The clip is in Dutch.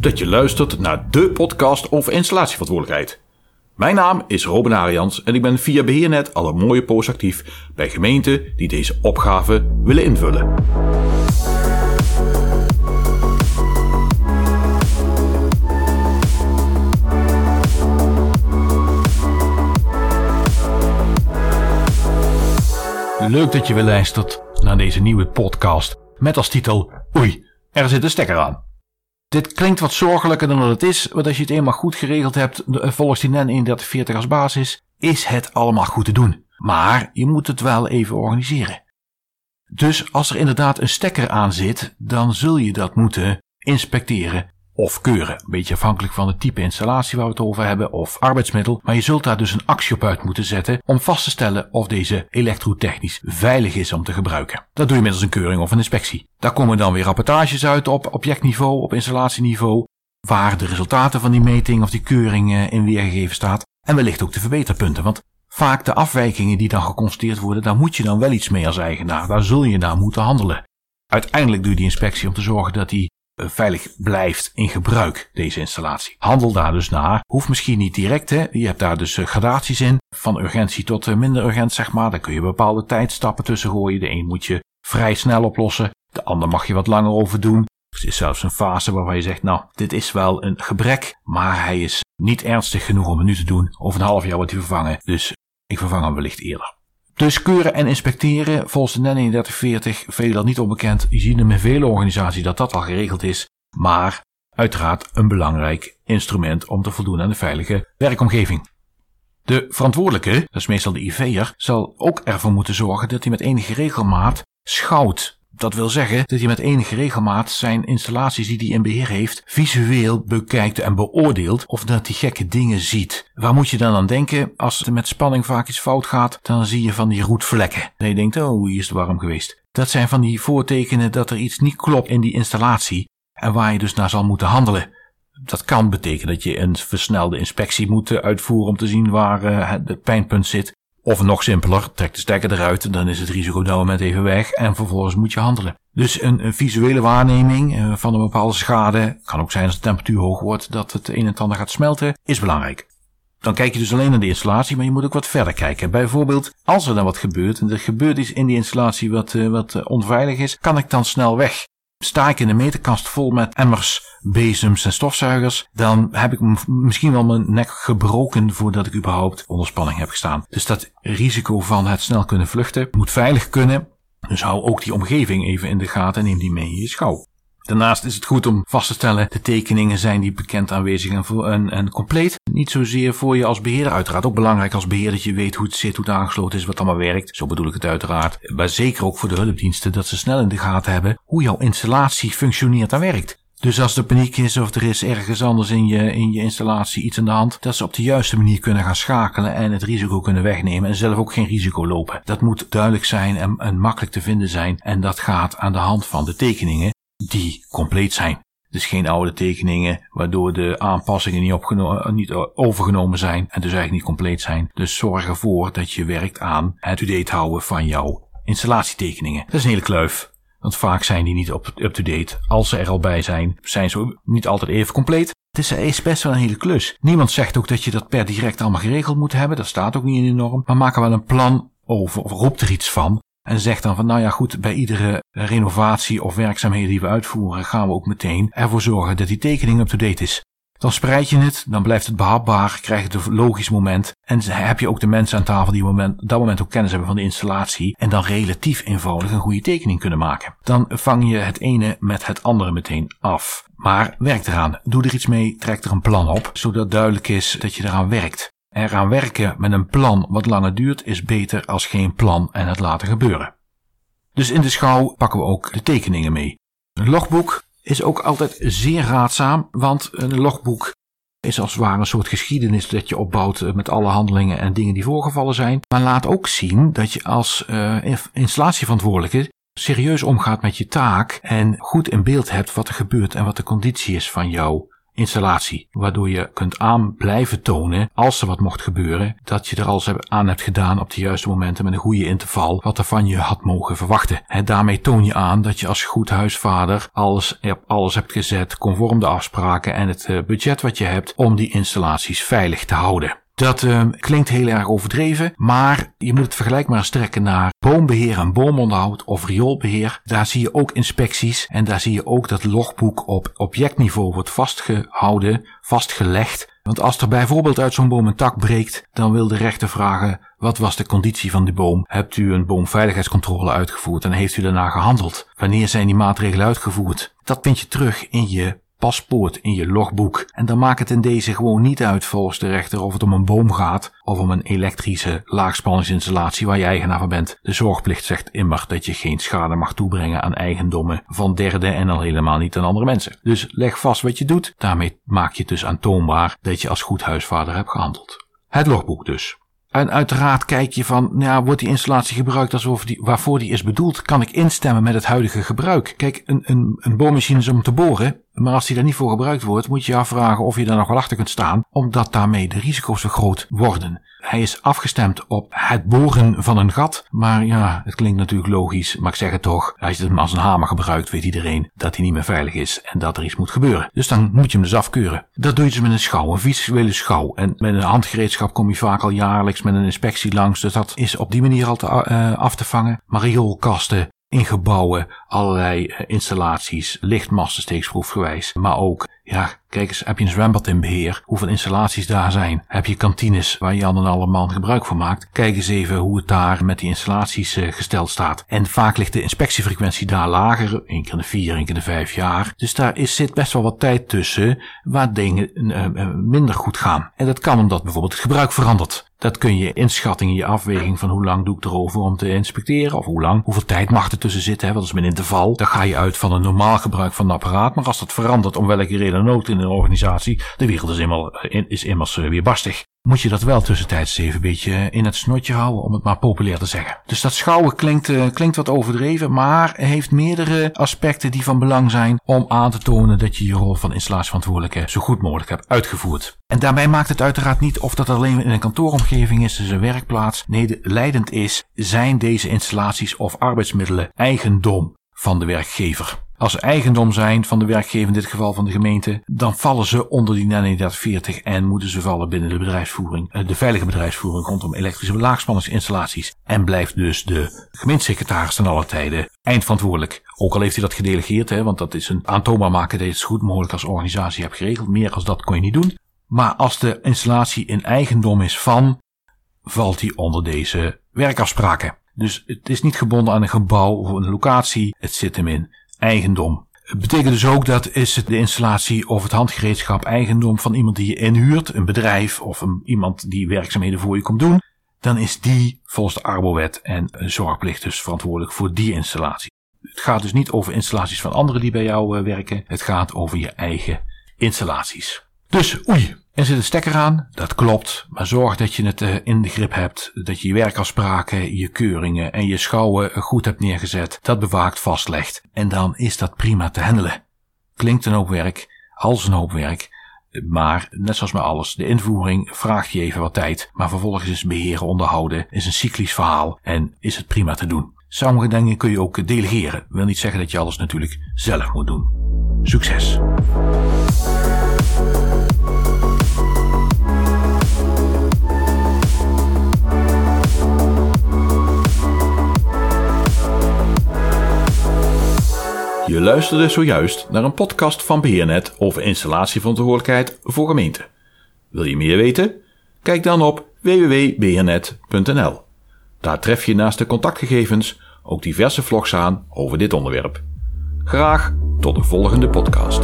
dat je luistert naar de podcast over installatieverantwoordelijkheid. Mijn naam is Robin Arians en ik ben via Beheernet al een mooie post actief bij gemeenten die deze opgave willen invullen. Leuk dat je weer luistert naar deze nieuwe podcast met als titel Oei, er zit een stekker aan. Dit klinkt wat zorgelijker dan dat het is, want als je het eenmaal goed geregeld hebt volgens die NEN 3140 als basis, is het allemaal goed te doen. Maar je moet het wel even organiseren. Dus als er inderdaad een stekker aan zit, dan zul je dat moeten inspecteren of keuren. Een beetje afhankelijk van het type installatie waar we het over hebben of arbeidsmiddel. Maar je zult daar dus een actie op uit moeten zetten om vast te stellen of deze elektrotechnisch veilig is om te gebruiken. Dat doe je middels een keuring of een inspectie. Daar komen dan weer rapportages uit op objectniveau, op installatieniveau, waar de resultaten van die meting of die keuring in weergegeven staat. En wellicht ook de verbeterpunten, want vaak de afwijkingen die dan geconstateerd worden, daar moet je dan wel iets mee als eigenaar. Daar zul je naar moeten handelen. Uiteindelijk doe je die inspectie om te zorgen dat die eh, veilig blijft in gebruik, deze installatie. Handel daar dus naar. Hoeft misschien niet direct, hè. Je hebt daar dus eh, gradaties in. Van urgentie tot eh, minder urgent, zeg maar. Daar kun je bepaalde tijdstappen tussen gooien. De een moet je vrij snel oplossen. De ander mag je wat langer over doen. Er is zelfs een fase waarvan je zegt, nou, dit is wel een gebrek, maar hij is niet ernstig genoeg om het nu te doen. Over een half jaar wordt hij vervangen, dus ik vervang hem wellicht eerder. Dus keuren en inspecteren, volgens de NEN 3140, veelal niet onbekend. Je ziet in vele organisaties dat dat al geregeld is, maar uiteraard een belangrijk instrument om te voldoen aan de veilige werkomgeving. De verantwoordelijke, dat is meestal de IV'er, zal ook ervoor moeten zorgen dat hij met enige regelmaat schouwt dat wil zeggen dat hij met enige regelmaat zijn installaties die hij in beheer heeft visueel bekijkt en beoordeelt of dat hij gekke dingen ziet. Waar moet je dan aan denken? Als er met spanning vaak iets fout gaat, dan zie je van die roetvlekken. En je denkt, oh, hier is het warm geweest. Dat zijn van die voortekenen dat er iets niet klopt in die installatie en waar je dus naar zal moeten handelen. Dat kan betekenen dat je een versnelde inspectie moet uitvoeren om te zien waar uh, het pijnpunt zit. Of nog simpeler, trek de stekker eruit, dan is het risico op even weg en vervolgens moet je handelen. Dus een, visuele waarneming uh, van een bepaalde schade, kan ook zijn als de temperatuur hoog wordt dat het een en ander gaat smelten, is belangrijk. Dan kijk je dus alleen naar de installatie, maar je moet ook wat verder kijken. Bijvoorbeeld, als er dan wat gebeurt en er gebeurt iets in die installatie wat, uh, wat uh, onveilig is, kan ik dan snel weg? Sta ik in de meterkast vol met emmers, bezems en stofzuigers, dan heb ik misschien wel mijn nek gebroken voordat ik überhaupt onder spanning heb gestaan. Dus dat risico van het snel kunnen vluchten moet veilig kunnen. Dus hou ook die omgeving even in de gaten en neem die mee in je schouw. Daarnaast is het goed om vast te stellen, de tekeningen zijn die bekend aanwezig en, en, en, compleet. Niet zozeer voor je als beheerder, uiteraard ook belangrijk als beheerder dat je weet hoe het zit, hoe het aangesloten is, wat allemaal werkt. Zo bedoel ik het uiteraard. Maar zeker ook voor de hulpdiensten, dat ze snel in de gaten hebben hoe jouw installatie functioneert en werkt. Dus als er paniek is of er is ergens anders in je, in je installatie iets aan de hand, dat ze op de juiste manier kunnen gaan schakelen en het risico kunnen wegnemen en zelf ook geen risico lopen. Dat moet duidelijk zijn en makkelijk te vinden zijn en dat gaat aan de hand van de tekeningen die compleet zijn. Dus geen oude tekeningen waardoor de aanpassingen niet, niet overgenomen zijn en dus eigenlijk niet compleet zijn. Dus zorg ervoor dat je werkt aan het up-to-date houden van jouw installatietekeningen. Dat is een hele kluif. Want vaak zijn die niet up-to-date. Als ze er al bij zijn, zijn ze niet altijd even compleet. Het is best wel een hele klus. Niemand zegt ook dat je dat per direct allemaal geregeld moet hebben. Dat staat ook niet in de norm. Maar maak er wel een plan over of roep er iets van. En zegt dan van nou ja goed, bij iedere renovatie of werkzaamheden die we uitvoeren gaan we ook meteen ervoor zorgen dat die tekening up-to-date is. Dan spreid je het, dan blijft het behapbaar, krijg je een logisch moment. En heb je ook de mensen aan tafel die moment, dat moment ook kennis hebben van de installatie. En dan relatief eenvoudig een goede tekening kunnen maken. Dan vang je het ene met het andere meteen af. Maar werk eraan. Doe er iets mee, trek er een plan op. Zodat duidelijk is dat je eraan werkt. Eraan werken met een plan wat langer duurt is beter als geen plan en het laten gebeuren. Dus in de schouw pakken we ook de tekeningen mee. Een logboek is ook altijd zeer raadzaam, want een logboek is als het ware een soort geschiedenis dat je opbouwt met alle handelingen en dingen die voorgevallen zijn. Maar laat ook zien dat je als uh, installatieverantwoordelijke serieus omgaat met je taak en goed in beeld hebt wat er gebeurt en wat de conditie is van jouw installatie. Waardoor je kunt aan blijven tonen, als er wat mocht gebeuren, dat je er alles aan hebt gedaan op de juiste momenten met een goede interval, wat er van je had mogen verwachten. En daarmee toon je aan dat je als goed huisvader alles, alles hebt gezet conform de afspraken en het eh, budget wat je hebt om die installaties veilig te houden. Dat uh, klinkt heel erg overdreven, maar je moet het vergelijkbaar strekken naar boombeheer en boomonderhoud of rioolbeheer. Daar zie je ook inspecties en daar zie je ook dat logboek op objectniveau wordt vastgehouden, vastgelegd. Want als er bijvoorbeeld uit zo'n boom een tak breekt, dan wil de rechter vragen wat was de conditie van die boom? Hebt u een boomveiligheidscontrole uitgevoerd en heeft u daarna gehandeld? Wanneer zijn die maatregelen uitgevoerd? Dat vind je terug in je paspoort in je logboek. En dan maakt het in deze gewoon niet uit volgens de rechter of het om een boom gaat of om een elektrische laagspanningsinstallatie waar je eigenaar van bent. De zorgplicht zegt immer dat je geen schade mag toebrengen aan eigendommen van derden en al helemaal niet aan andere mensen. Dus leg vast wat je doet. Daarmee maak je dus aantoonbaar dat je als goed huisvader hebt gehandeld. Het logboek dus. En uiteraard kijk je van, nou, wordt die installatie gebruikt alsof die, waarvoor die is bedoeld? Kan ik instemmen met het huidige gebruik? Kijk, een, een, een boormachine is om te boren. Maar als die daar niet voor gebruikt wordt, moet je je afvragen of je daar nog wel achter kunt staan, omdat daarmee de risico's vergroot worden. Hij is afgestemd op het boren van een gat, maar ja, het klinkt natuurlijk logisch, maar ik zeg het toch, als je hem als een hamer gebruikt, weet iedereen dat hij niet meer veilig is en dat er iets moet gebeuren. Dus dan moet je hem dus afkeuren. Dat doe je dus met een schouw, een visuele schouw. En met een handgereedschap kom je vaak al jaarlijks met een inspectie langs, dus dat is op die manier al te, uh, af te vangen. Maar rioolkasten, in gebouwen allerlei eh, installaties, lichtmasten steeksproefgewijs, maar ook, ja, kijk eens, heb je een zwembad in beheer, hoeveel installaties daar zijn? Heb je kantines waar je al en allemaal gebruik van maakt? Kijk eens even hoe het daar met die installaties uh, gesteld staat. En vaak ligt de inspectiefrequentie daar lager, één keer in de vier, één keer in de vijf jaar. Dus daar is, zit best wel wat tijd tussen waar dingen uh, minder goed gaan. En dat kan omdat bijvoorbeeld het gebruik verandert. Dat kun je inschatting in je afweging van hoe lang doe ik erover om te inspecteren of hoe lang, hoeveel tijd mag er tussen zitten, hè, wat is mijn interval. Dan ga je uit van een normaal gebruik van een apparaat, maar als dat verandert om welke reden dan ook in een organisatie, de wereld is, immers, is immers weer barstig moet je dat wel tussentijds even een beetje in het snotje houden, om het maar populair te zeggen. Dus dat schouwen klinkt, klinkt wat overdreven, maar heeft meerdere aspecten die van belang zijn om aan te tonen dat je je rol van installatieverantwoordelijke zo goed mogelijk hebt uitgevoerd. En daarbij maakt het uiteraard niet of dat alleen in een kantooromgeving is, dus een werkplaats. Nee, de leidend is, zijn deze installaties of arbeidsmiddelen eigendom van de werkgever als eigendom zijn van de werkgever, in dit geval van de gemeente, dan vallen ze onder die NAN 40 en moeten ze vallen binnen de bedrijfsvoering, eh, de veilige bedrijfsvoering rondom elektrische laagspanningsinstallaties. En blijft dus de gemeentesecretaris ten alle tijden eindverantwoordelijk. Ook al heeft hij dat gedelegeerd, hè, want dat is een aantoonbaar maken dat je het zo goed mogelijk als organisatie hebt geregeld. Meer als dat kon je niet doen. Maar als de installatie in eigendom is van, valt hij onder deze werkafspraken. Dus het is niet gebonden aan een gebouw of een locatie. Het zit hem in eigendom. Het betekent dus ook dat is de installatie of het handgereedschap eigendom van iemand die je inhuurt, een bedrijf of een, iemand die werkzaamheden voor je komt doen, dan is die volgens de Arbowet en zorgplicht dus verantwoordelijk voor die installatie. Het gaat dus niet over installaties van anderen die bij jou eh, werken, het gaat over je eigen installaties. Dus oei, er zit een stekker aan, dat klopt, maar zorg dat je het uh, in de grip hebt, dat je je werkafspraken, je keuringen en je schouwen goed hebt neergezet, dat bewaakt vastlegt. En dan is dat prima te handelen. Klinkt een hoop werk, als een hoop werk, maar net zoals met alles, de invoering vraagt je even wat tijd, maar vervolgens is beheren onderhouden, is een cyclisch verhaal en is het prima te doen. Sommige dingen kun je ook delegeren. Wil niet zeggen dat je alles natuurlijk zelf moet doen. Succes! Je luisterde zojuist naar een podcast van Beheernet over installatieverantwoordelijkheid voor gemeenten. Wil je meer weten? Kijk dan op www.beheernet.nl. Daar tref je naast de contactgegevens ook diverse vlogs aan over dit onderwerp. Graag tot de volgende podcast.